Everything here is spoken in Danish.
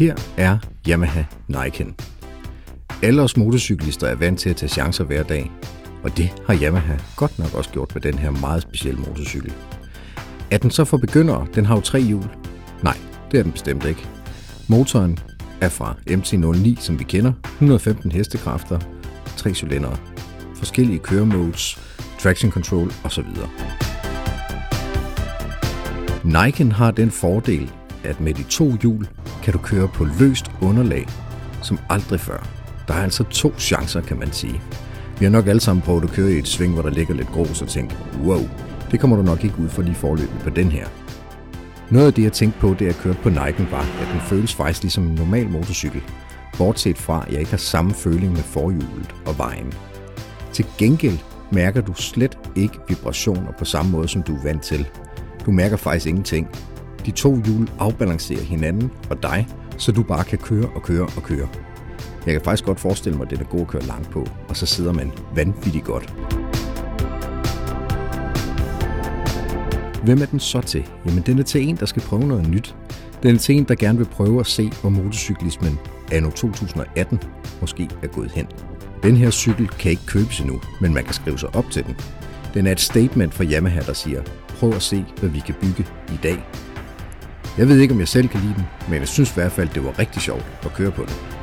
Her er Yamaha Niken. Alle os motorcyklister er vant til at tage chancer hver dag, og det har Yamaha godt nok også gjort med den her meget specielle motorcykel. Er den så for begyndere? Den har jo tre hjul. Nej, det er den bestemt ikke. Motoren er fra MT-09, som vi kender, 115 hestekræfter, tre cylindre, forskellige køremodes, traction control osv. Niken har den fordel, at med de to hjul kan du køre på løst underlag som aldrig før. Der er altså to chancer, kan man sige. Vi har nok alle sammen prøvet at køre i et sving, hvor der ligger lidt grus og tænke, wow, det kommer du nok ikke ud for lige forløbet på den her. Noget af det, jeg tænkte på, det at køre på Nike'en, var, at den føles faktisk ligesom en normal motorcykel, bortset fra, at jeg ikke har samme føling med forhjulet og vejen. Til gengæld mærker du slet ikke vibrationer på samme måde, som du er vant til. Du mærker faktisk ingenting. De to hjul afbalancerer hinanden og dig, så du bare kan køre og køre og køre. Jeg kan faktisk godt forestille mig, at det er god at køre langt på, og så sidder man vanvittigt godt. Hvem er den så til? Jamen den er til en, der skal prøve noget nyt. Den er til en, der gerne vil prøve at se, hvor motorcyklismen anno 2018 måske er gået hen. Den her cykel kan ikke købes endnu, men man kan skrive sig op til den. Den er et statement fra Yamaha, der siger, prøv at se, hvad vi kan bygge i dag. Jeg ved ikke, om jeg selv kan lide den, men jeg synes i hvert fald, det var rigtig sjovt at køre på den.